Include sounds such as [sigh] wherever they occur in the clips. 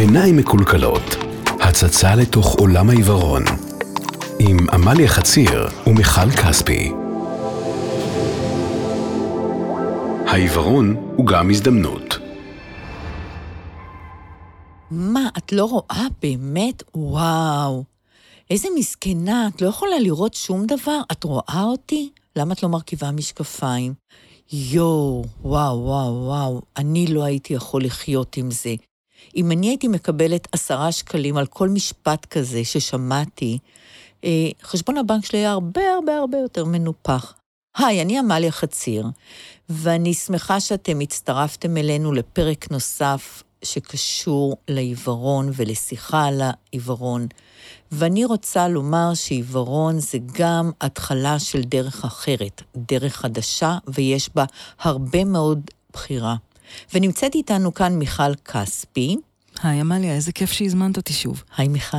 עיניים מקולקלות, הצצה לתוך עולם העיוורון, עם עמליה חציר ומיכל כספי. העיוורון הוא גם הזדמנות. מה, את לא רואה באמת? וואו. איזה מסכנה, את לא יכולה לראות שום דבר? את רואה אותי? למה את לא מרכיבה משקפיים? יואו, וואו, וואו, וואו, אני לא הייתי יכול לחיות עם זה. אם אני הייתי מקבלת עשרה שקלים על כל משפט כזה ששמעתי, אה, חשבון הבנק שלי היה הרבה הרבה הרבה יותר מנופח. היי, אני עמליה חציר, ואני שמחה שאתם הצטרפתם אלינו לפרק נוסף שקשור לעיוורון ולשיחה על העיוורון. ואני רוצה לומר שעיוורון זה גם התחלה של דרך אחרת, דרך חדשה, ויש בה הרבה מאוד בחירה. ונמצאת איתנו כאן מיכל כספי. היי, עמליה, איזה כיף שהזמנת אותי שוב. היי, מיכל.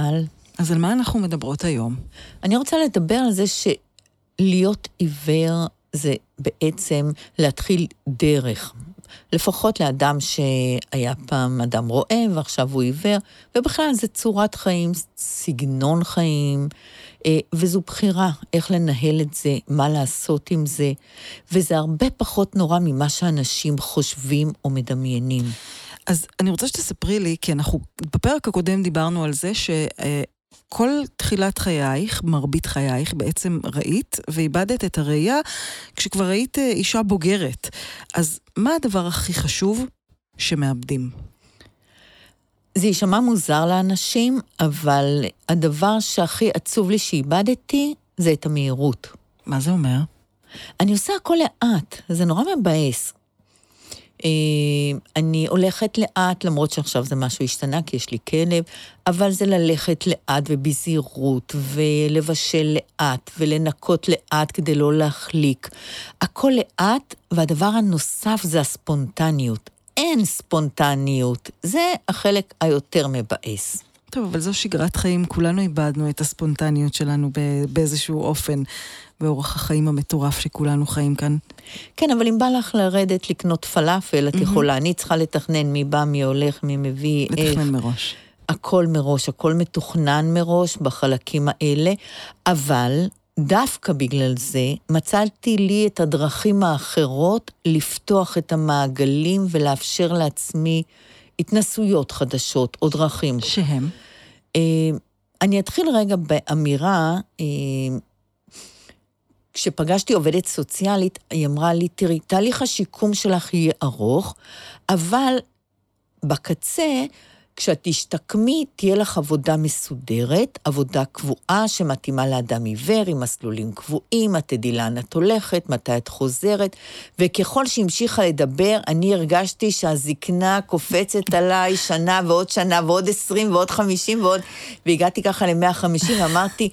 אז על מה אנחנו מדברות היום? אני רוצה לדבר על זה שלהיות עיוור זה בעצם להתחיל דרך. לפחות לאדם שהיה פעם אדם רואה ועכשיו הוא עיוור, ובכלל זה צורת חיים, סגנון חיים, וזו בחירה איך לנהל את זה, מה לעשות עם זה, וזה הרבה פחות נורא ממה שאנשים חושבים או מדמיינים. אז אני רוצה שתספרי לי, כי אנחנו בפרק הקודם דיברנו על זה ש... אה, כל תחילת חייך, מרבית חייך, בעצם ראית ואיבדת את הראייה כשכבר היית אה, אישה בוגרת. אז מה הדבר הכי חשוב שמאבדים? זה יישמע מוזר לאנשים, אבל הדבר שהכי עצוב לי שאיבדתי זה את המהירות. מה זה אומר? אני עושה הכל לאט, זה נורא מבאס. אה, אני הולכת לאט, למרות שעכשיו זה משהו השתנה, כי יש לי כלב, אבל זה ללכת לאט ובזהירות, ולבשל לאט, ולנקות לאט כדי לא להחליק. הכל לאט, והדבר הנוסף זה הספונטניות. אין ספונטניות, זה החלק היותר מבאס. טוב, אבל זו שגרת חיים, כולנו איבדנו את הספונטניות שלנו באיזשהו אופן. באורח החיים המטורף שכולנו חיים כאן. כן, אבל אם בא לך לרדת לקנות פלאפל, את mm-hmm. יכולה. אני צריכה לתכנן מי בא, מי הולך, מי מביא, לתכנן איך. לתכנן מראש. הכל מראש, הכל מתוכנן מראש בחלקים האלה, אבל דווקא בגלל זה מצאתי לי את הדרכים האחרות לפתוח את המעגלים ולאפשר לעצמי התנסויות חדשות או דרכים. שהם? אה, אני אתחיל רגע באמירה, אה, כשפגשתי עובדת סוציאלית, היא אמרה לי, תראי, תהליך השיקום שלך יהיה ארוך, אבל בקצה, כשאת תשתקמי, תהיה לך עבודה מסודרת, עבודה קבועה שמתאימה לאדם עיוור, עם מסלולים קבועים, את תדעי לאן את הולכת, מתי את חוזרת, וככל שהמשיכה לדבר, אני הרגשתי שהזקנה קופצת עליי שנה ועוד שנה ועוד עשרים ועוד חמישים ועוד, והגעתי ככה למאה חמישים, ואמרתי,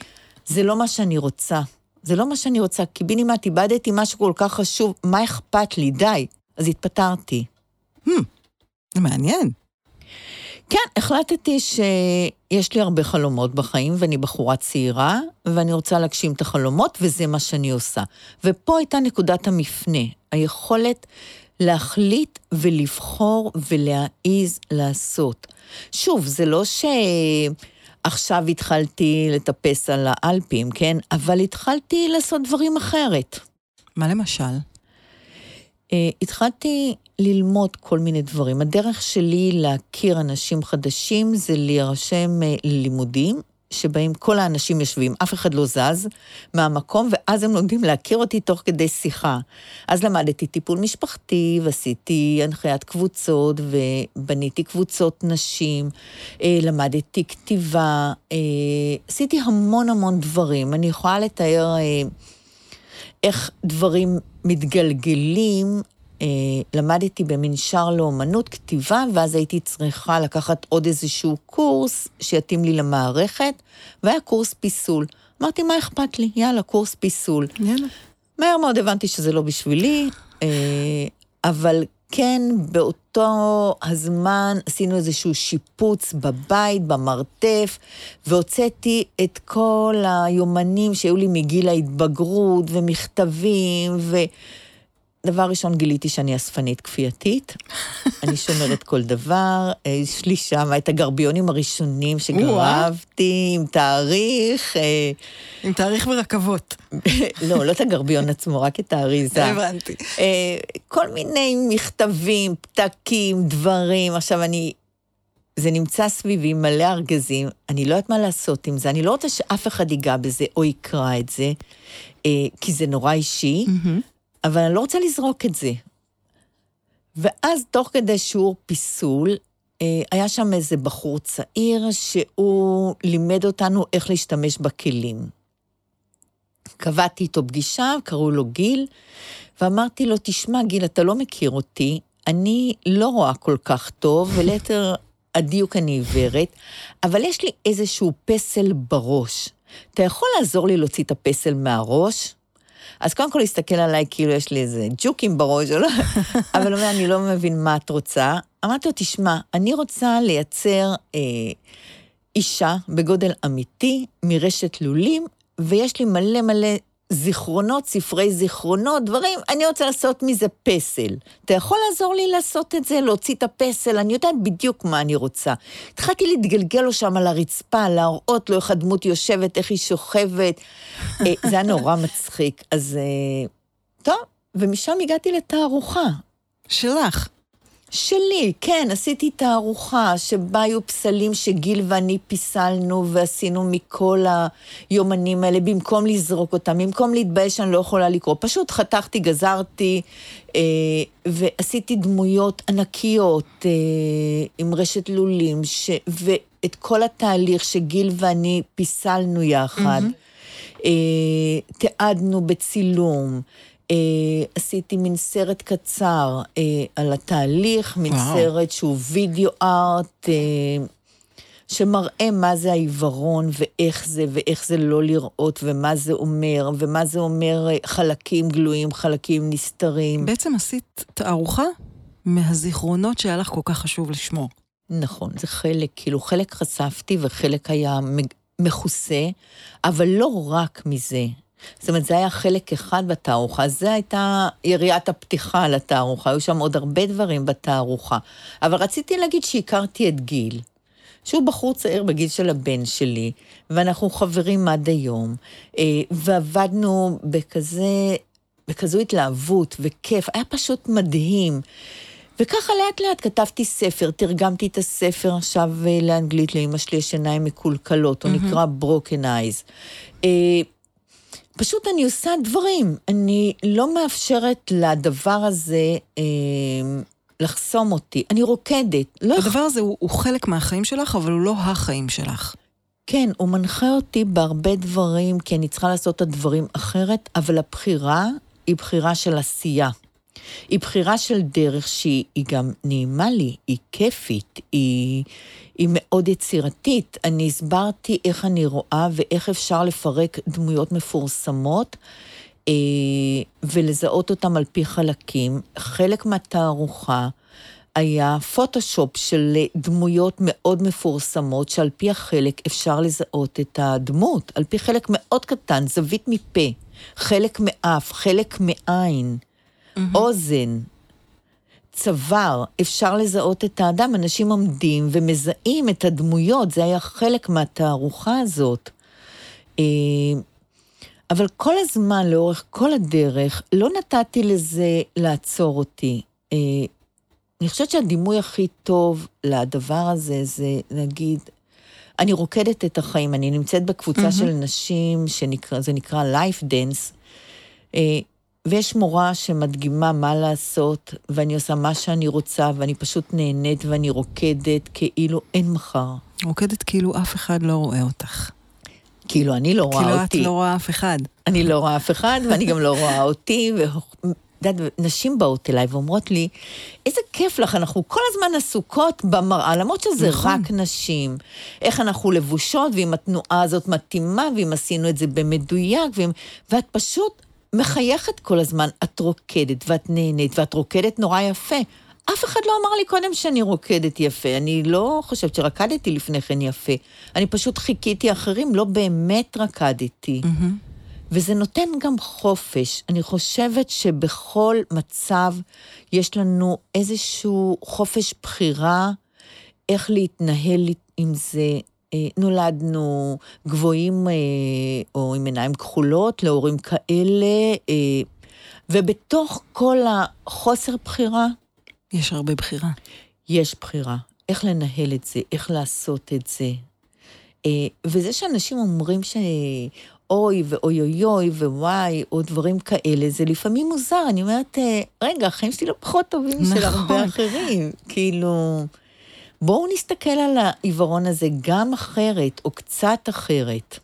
זה לא מה שאני רוצה. זה לא מה שאני רוצה, קיבינימט, איבדתי משהו כל כך חשוב, מה אכפת לי? די. אז התפטרתי. Hmm, זה מעניין. כן, החלטתי שיש לי הרבה חלומות בחיים, ואני בחורה צעירה, ואני רוצה להגשים את החלומות, וזה מה שאני עושה. ופה הייתה נקודת המפנה, היכולת להחליט ולבחור ולהעיז לעשות. שוב, זה לא ש... עכשיו התחלתי לטפס על האלפים, כן? אבל התחלתי לעשות דברים אחרת. מה למשל? Uh, התחלתי ללמוד כל מיני דברים. הדרך שלי להכיר אנשים חדשים זה להירשם uh, ללימודים, שבהם כל האנשים יושבים, אף אחד לא זז מהמקום, ואז הם לומדים להכיר אותי תוך כדי שיחה. אז למדתי טיפול משפחתי, ועשיתי הנחיית קבוצות, ובניתי קבוצות נשים, אה, למדתי כתיבה, אה, עשיתי המון המון דברים. אני יכולה לתאר אה, איך דברים מתגלגלים אה, למדתי במנשר לאומנות כתיבה, ואז הייתי צריכה לקחת עוד איזשהו קורס שיתאים לי למערכת, והיה קורס פיסול. אמרתי, מה אכפת לי? יאללה, קורס פיסול. יאללה. מהר מאוד הבנתי שזה לא בשבילי, אה, אבל כן, באותו הזמן עשינו איזשהו שיפוץ בבית, במרתף, והוצאתי את כל היומנים שהיו לי מגיל ההתבגרות, ומכתבים, ו... דבר ראשון, גיליתי שאני אספנית כפייתית. [laughs] אני שומרת כל דבר. אה, יש לי שם את הגרביונים הראשונים שגרבתי, עם תאריך. אה, עם תאריך ורכבות. [laughs] לא, לא את הגרביון [laughs] עצמו, רק את האריזה. הבנתי. אה, כל מיני מכתבים, פתקים, דברים. עכשיו, אני... זה נמצא סביבי מלא ארגזים, אני לא יודעת מה לעשות עם זה, אני לא רוצה שאף אחד ייגע בזה או יקרא את זה, כי זה נורא אישי, אבל אני לא רוצה לזרוק את זה. ואז תוך כדי שיעור פיסול, אה, היה שם איזה בחור צעיר שהוא לימד אותנו איך להשתמש בכלים. קבעתי איתו פגישה, קראו לו גיל, ואמרתי לו, תשמע, גיל, אתה לא מכיר אותי, אני לא רואה כל כך טוב, וליתר הדיוק אני עיוורת, אבל יש לי איזשהו פסל בראש. אתה יכול לעזור לי להוציא את הפסל מהראש? אז קודם כל להסתכל עליי כאילו יש לי איזה ג'וקים בראש, לא? [laughs] אבל הוא אומר, אני לא מבין מה את רוצה. אמרתי לו, תשמע, אני רוצה לייצר אה, אישה בגודל אמיתי מרשת לולים, ויש לי מלא מלא זיכרונות, ספרי זיכרונות, דברים, אני רוצה לעשות מזה פסל. אתה יכול לעזור לי לעשות את זה, להוציא את הפסל, אני יודעת בדיוק מה אני רוצה. התחלתי להתגלגל לו שם על הרצפה, להראות לו איך הדמות יושבת, איך היא שוכבת. אה, זה היה נורא [laughs] מצחיק. אז אה, טוב, ומשם הגעתי לתערוכה. שלך. שלי, כן, עשיתי תערוכה שבה היו פסלים שגיל ואני פיסלנו ועשינו מכל היומנים האלה, במקום לזרוק אותם, במקום להתבייש שאני לא יכולה לקרוא. פשוט חתכתי, גזרתי אה, ועשיתי דמויות ענקיות אה, עם רשת לולים, ש... ואת כל התהליך שגיל ואני פיסלנו יחד. Mm-hmm. אה, תיעדנו בצילום. אה, עשיתי מין סרט קצר אה, על התהליך, מין וואו. סרט שהוא וידאו ארט, אה, שמראה מה זה העיוורון ואיך זה, ואיך זה לא לראות, ומה זה אומר, ומה זה אומר אה, חלקים גלויים, חלקים נסתרים. בעצם עשית תערוכה מהזיכרונות שהיה לך כל כך חשוב לשמור. נכון, זה חלק, כאילו חלק חשפתי וחלק היה מכוסה, אבל לא רק מזה. זאת אומרת, זה היה חלק אחד בתערוכה, זו הייתה יריית הפתיחה לתערוכה, היו שם עוד הרבה דברים בתערוכה. אבל רציתי להגיד שהכרתי את גיל, שהוא בחור צעיר בגיל של הבן שלי, ואנחנו חברים עד היום, אה, ועבדנו בכזה, בכזו התלהבות וכיף, היה פשוט מדהים. וככה לאט לאט כתבתי ספר, תרגמתי את הספר עכשיו אה, לאנגלית, לאמא שלי יש עיניים מקולקלות, הוא mm-hmm. נקרא Broken Eyes. פשוט אני עושה דברים. אני לא מאפשרת לדבר הזה אה, לחסום אותי. אני רוקדת. לא הדבר הזה הוא, הוא חלק מהחיים שלך, אבל הוא לא החיים שלך. כן, הוא מנחה אותי בהרבה דברים, כי אני צריכה לעשות את הדברים אחרת, אבל הבחירה היא בחירה של עשייה. היא בחירה של דרך שהיא גם נעימה לי, היא כיפית, היא, היא מאוד יצירתית. אני הסברתי איך אני רואה ואיך אפשר לפרק דמויות מפורסמות. אה, ולזהות אותם על פי חלקים. חלק מהתערוכה היה פוטושופ של דמויות מאוד מפורסמות, שעל פי החלק אפשר לזהות את הדמות, על פי חלק מאוד קטן, זווית מפה, חלק מאף, חלק מעין. Mm-hmm. אוזן, צוואר, אפשר לזהות את האדם, אנשים עומדים ומזהים את הדמויות, זה היה חלק מהתערוכה הזאת. אה, אבל כל הזמן, לאורך כל הדרך, לא נתתי לזה לעצור אותי. אה, אני חושבת שהדימוי הכי טוב לדבר הזה זה להגיד, אני רוקדת את החיים, אני נמצאת בקבוצה mm-hmm. של נשים, שזה נקרא Life Dance. ויש מורה שמדגימה מה לעשות, ואני עושה מה שאני רוצה, ואני פשוט נהנית ואני רוקדת כאילו אין מחר. רוקדת כאילו אף אחד לא רואה אותך. כאילו אני לא רואה כאילו אותי. כאילו את לא רואה אף אחד. אני לא רואה אף אחד, ואני גם לא רואה אותי. נשים באות אליי ואומרות לי, איזה כיף לך, אנחנו כל הזמן עסוקות במראה, למרות שזה נכון. רק נשים. איך אנחנו לבושות, ואם התנועה הזאת מתאימה, ואם עשינו את זה במדויק, ואם... ואת פשוט מחייכת כל הזמן, את רוקדת ואת נהנית ואת רוקדת נורא יפה. אף אחד לא אמר לי קודם שאני רוקדת יפה, אני לא חושבת שרקדתי לפני כן יפה. אני פשוט חיכיתי אחרים, לא באמת רקדתי. Mm-hmm. וזה נותן גם חופש. אני חושבת שבכל מצב יש לנו איזשהו חופש בחירה איך להתנהל עם זה. אה, נולדנו גבוהים אה, או עם עיניים כחולות להורים כאלה, אה, ובתוך כל החוסר בחירה... יש הרבה בחירה. יש בחירה. איך לנהל את זה, איך לעשות את זה. וזה שאנשים אומרים ש... אוי ואוי אוי אוי ווואי, או דברים כאלה, זה לפעמים מוזר. אני אומרת, רגע, החיים שלי לא פחות טובים נכון. של הרבה אחרים. כאילו, בואו נסתכל על העיוורון הזה גם אחרת, או קצת אחרת.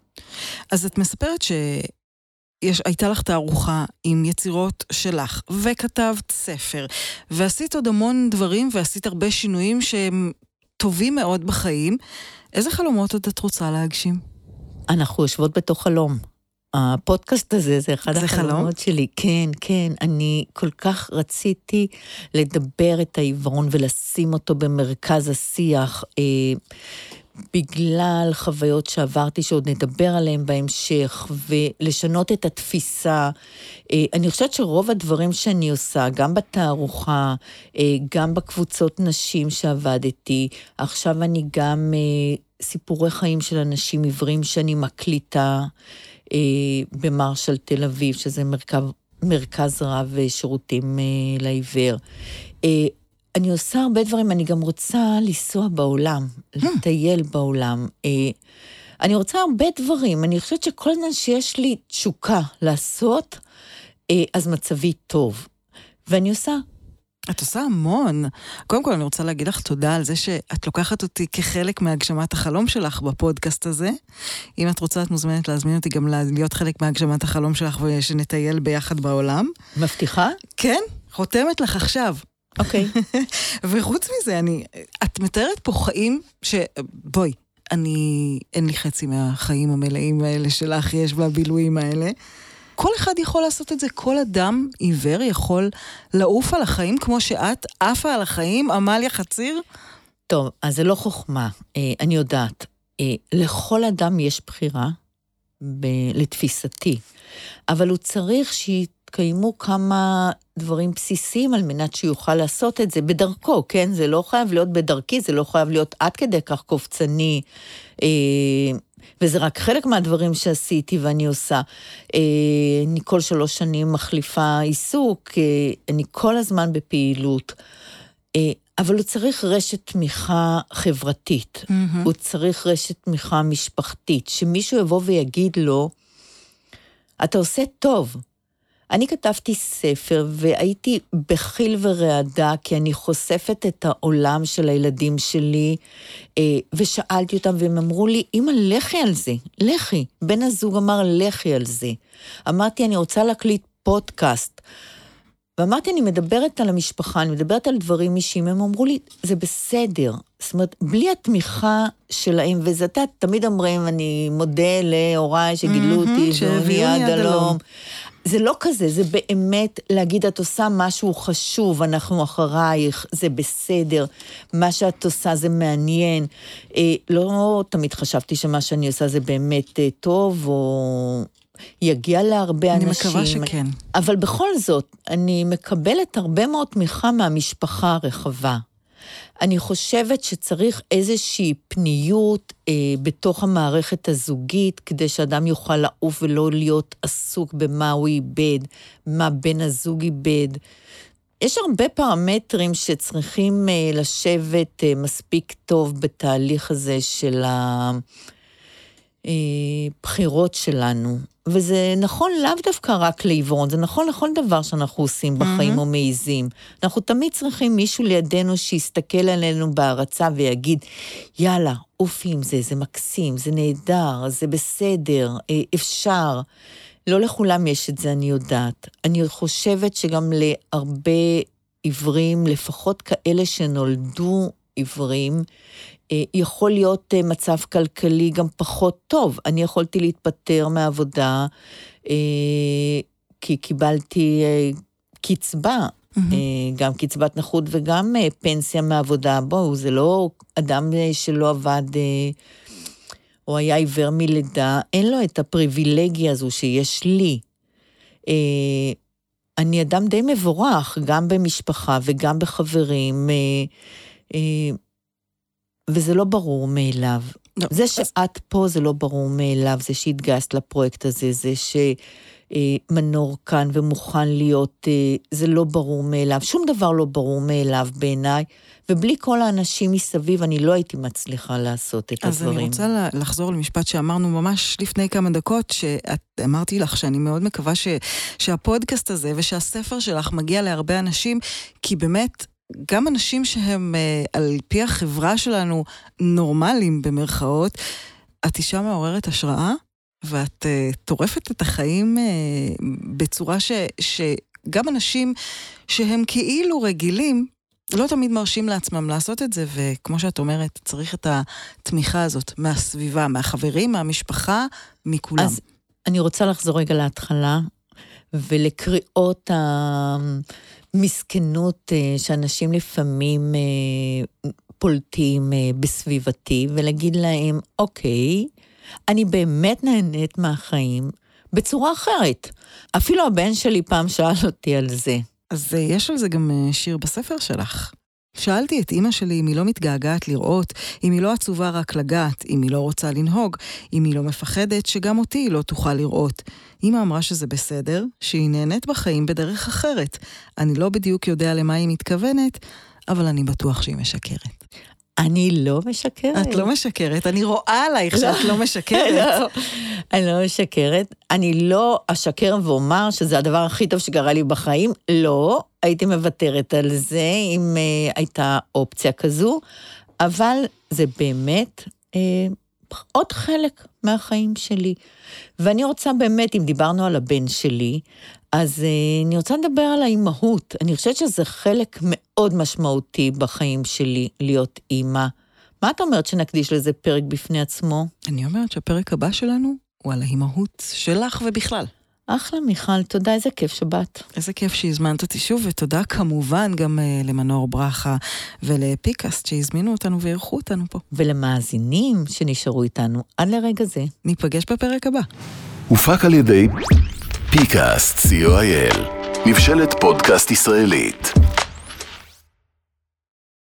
אז את מספרת ש... יש, הייתה לך תערוכה עם יצירות שלך, וכתבת ספר, ועשית עוד המון דברים, ועשית הרבה שינויים שהם טובים מאוד בחיים. איזה חלומות עוד את רוצה להגשים? אנחנו יושבות בתוך חלום. הפודקאסט הזה זה אחד זה החלומות חלום? שלי. כן, כן. אני כל כך רציתי לדבר את העיוורון ולשים אותו במרכז השיח. אה, בגלל חוויות שעברתי, שעוד נדבר עליהן בהמשך, ולשנות את התפיסה. אה, אני חושבת שרוב הדברים שאני עושה, גם בתערוכה, אה, גם בקבוצות נשים שעבדתי, עכשיו אני גם אה, סיפורי חיים של אנשים עיוורים שאני מקליטה. אה, במרשל תל אביב, שזה מרכב, מרכז רב שירותים אה, לעיוור. אה, אני עושה הרבה דברים, אני גם רוצה לנסוע בעולם, לטייל בעולם. אני רוצה הרבה דברים, אני חושבת שכל זמן שיש לי תשוקה לעשות, אז מצבי טוב. ואני עושה את עושה המון. קודם כל, אני רוצה להגיד לך תודה על זה שאת לוקחת אותי כחלק מהגשמת החלום שלך בפודקאסט הזה. אם את רוצה, את מוזמנת להזמין אותי גם להיות חלק מהגשמת החלום שלך ושנטייל ביחד בעולם. מבטיחה? כן, חותמת לך עכשיו. אוקיי. Okay. [laughs] וחוץ מזה, אני... את מתארת פה חיים ש... בואי, אני... אין לי חצי מהחיים המלאים האלה שלך, יש בבילויים האלה. כל אחד יכול לעשות את זה, כל אדם עיוור יכול לעוף על החיים כמו שאת עפה על החיים, עמליה חציר? טוב, אז זה לא חוכמה, אה, אני יודעת. אה, לכל אדם יש בחירה, לתפיסתי, אבל הוא צריך שיתקיימו כמה דברים בסיסיים על מנת שיוכל לעשות את זה בדרכו, כן? זה לא חייב להיות בדרכי, זה לא חייב להיות עד כדי כך קופצני. אה, וזה רק חלק מהדברים שעשיתי ואני עושה. אה, אני כל שלוש שנים מחליפה עיסוק, אה, אני כל הזמן בפעילות. אה, אבל הוא צריך רשת תמיכה חברתית, mm-hmm. הוא צריך רשת תמיכה משפחתית, שמישהו יבוא ויגיד לו, אתה עושה טוב, אני כתבתי ספר והייתי בחיל ורעדה, כי אני חושפת את העולם של הילדים שלי, אה, ושאלתי אותם, והם אמרו לי, אמא, לכי על זה, לכי. בן הזוג אמר, לכי על זה. אמרתי, אני רוצה להקליט פודקאסט. ואמרתי, אני מדברת על המשפחה, אני מדברת על דברים אישיים, הם אמרו לי, זה בסדר. זאת אומרת, בלי התמיכה שלהם, וזה, אתה תמיד אומרים, אני מודה להוריי שגידלו אותי, שהביאו לי עד הלום. זה לא כזה, זה באמת להגיד, את עושה משהו חשוב, אנחנו אחרייך, זה בסדר, מה שאת עושה זה מעניין. אה, לא תמיד חשבתי שמה שאני עושה זה באמת אה, טוב, או יגיע להרבה אני אנשים. אני מקווה שכן. אבל בכל זאת, אני מקבלת הרבה מאוד תמיכה מהמשפחה הרחבה. אני חושבת שצריך איזושהי פניות אה, בתוך המערכת הזוגית, כדי שאדם יוכל לעוף ולא להיות עסוק במה הוא איבד, מה בן הזוג איבד. יש הרבה פרמטרים שצריכים אה, לשבת אה, מספיק טוב בתהליך הזה של הבחירות שלנו. וזה נכון לאו דווקא רק לעיוורון, זה נכון לכל דבר שאנחנו עושים בחיים mm-hmm. או מעיזים. אנחנו תמיד צריכים מישהו לידינו שיסתכל עלינו בהערצה ויגיד, יאללה, עופי עם זה, זה מקסים, זה נהדר, זה בסדר, אה, אפשר. לא לכולם יש את זה, אני יודעת. אני חושבת שגם להרבה עיוורים, לפחות כאלה שנולדו עיוורים, אה, יכול להיות אה, מצב כלכלי גם פחות טוב. אני יכולתי להתפטר מהעבודה אה, כי קיבלתי קצבה, mm-hmm. גם קצבת נכות וגם פנסיה מעבודה. בואו, זה לא אדם שלא עבד או היה עיוור מלידה, אין לו את הפריבילגיה הזו שיש לי. אה, אני אדם די מבורך, גם במשפחה וגם בחברים, אה, אה, וזה לא ברור מאליו. לא, זה אז- שאת פה זה לא ברור מאליו, זה שהתגייסת לפרויקט הזה, זה שמנור כאן ומוכן להיות, אה, זה לא ברור מאליו. שום דבר לא ברור מאליו בעיניי, ובלי כל האנשים מסביב אני לא הייתי מצליחה לעשות את אז הדברים. אני רוצה לחזור למשפט שאמרנו ממש לפני כמה דקות, שאת אמרתי לך שאני מאוד מקווה ש, שהפודקאסט הזה ושהספר שלך מגיע להרבה אנשים, כי באמת, גם אנשים שהם אה, על פי החברה שלנו נורמליים במרכאות, את אישה מעוררת השראה, ואת אה, טורפת את החיים אה, בצורה ש, שגם אנשים שהם כאילו רגילים, לא תמיד מרשים לעצמם לעשות את זה, וכמו שאת אומרת, צריך את התמיכה הזאת מהסביבה, מהחברים, מהמשפחה, מכולם. אז אני רוצה לחזור רגע להתחלה, ולקריאות המסכנות אה, שאנשים לפעמים אה, פולטים אה, בסביבתי, ולהגיד להם, אוקיי, אני באמת נהנית מהחיים בצורה אחרת. אפילו הבן שלי פעם שאל אותי על זה. אז יש על זה גם שיר בספר שלך. שאלתי את אימא שלי אם היא לא מתגעגעת לראות, אם היא לא עצובה רק לגעת, אם היא לא רוצה לנהוג, אם היא לא מפחדת שגם אותי היא לא תוכל לראות. אימא אמרה שזה בסדר, שהיא נהנית בחיים בדרך אחרת. אני לא בדיוק יודע למה היא מתכוונת, אבל אני בטוח שהיא משקרת. אני לא משקרת. את לא משקרת, אני רואה עלייך שאת לא משקרת. [laughs] לא, אני לא משקרת. אני לא אשקר ואומר שזה הדבר הכי טוב שקרה לי בחיים. לא, הייתי מוותרת על זה אם uh, הייתה אופציה כזו, אבל זה באמת uh, עוד חלק מהחיים שלי. ואני רוצה באמת, אם דיברנו על הבן שלי, אז uh, אני רוצה לדבר על האימהות. אני חושבת שזה חלק מאוד משמעותי בחיים שלי, להיות אימא. מה את אומרת שנקדיש לזה פרק בפני עצמו? אני אומרת שהפרק הבא שלנו הוא על האימהות שלך ובכלל. אחלה, מיכל, תודה, איזה כיף שבאת. איזה כיף שהזמנת אותי שוב, ותודה כמובן גם uh, למנור ברכה ולפיקאסט שהזמינו אותנו ואירחו אותנו פה. ולמאזינים שנשארו איתנו עד לרגע זה. ניפגש בפרק הבא. הופק על ידי פיקאסט, co.il, מבשלת פודקאסט ישראלית.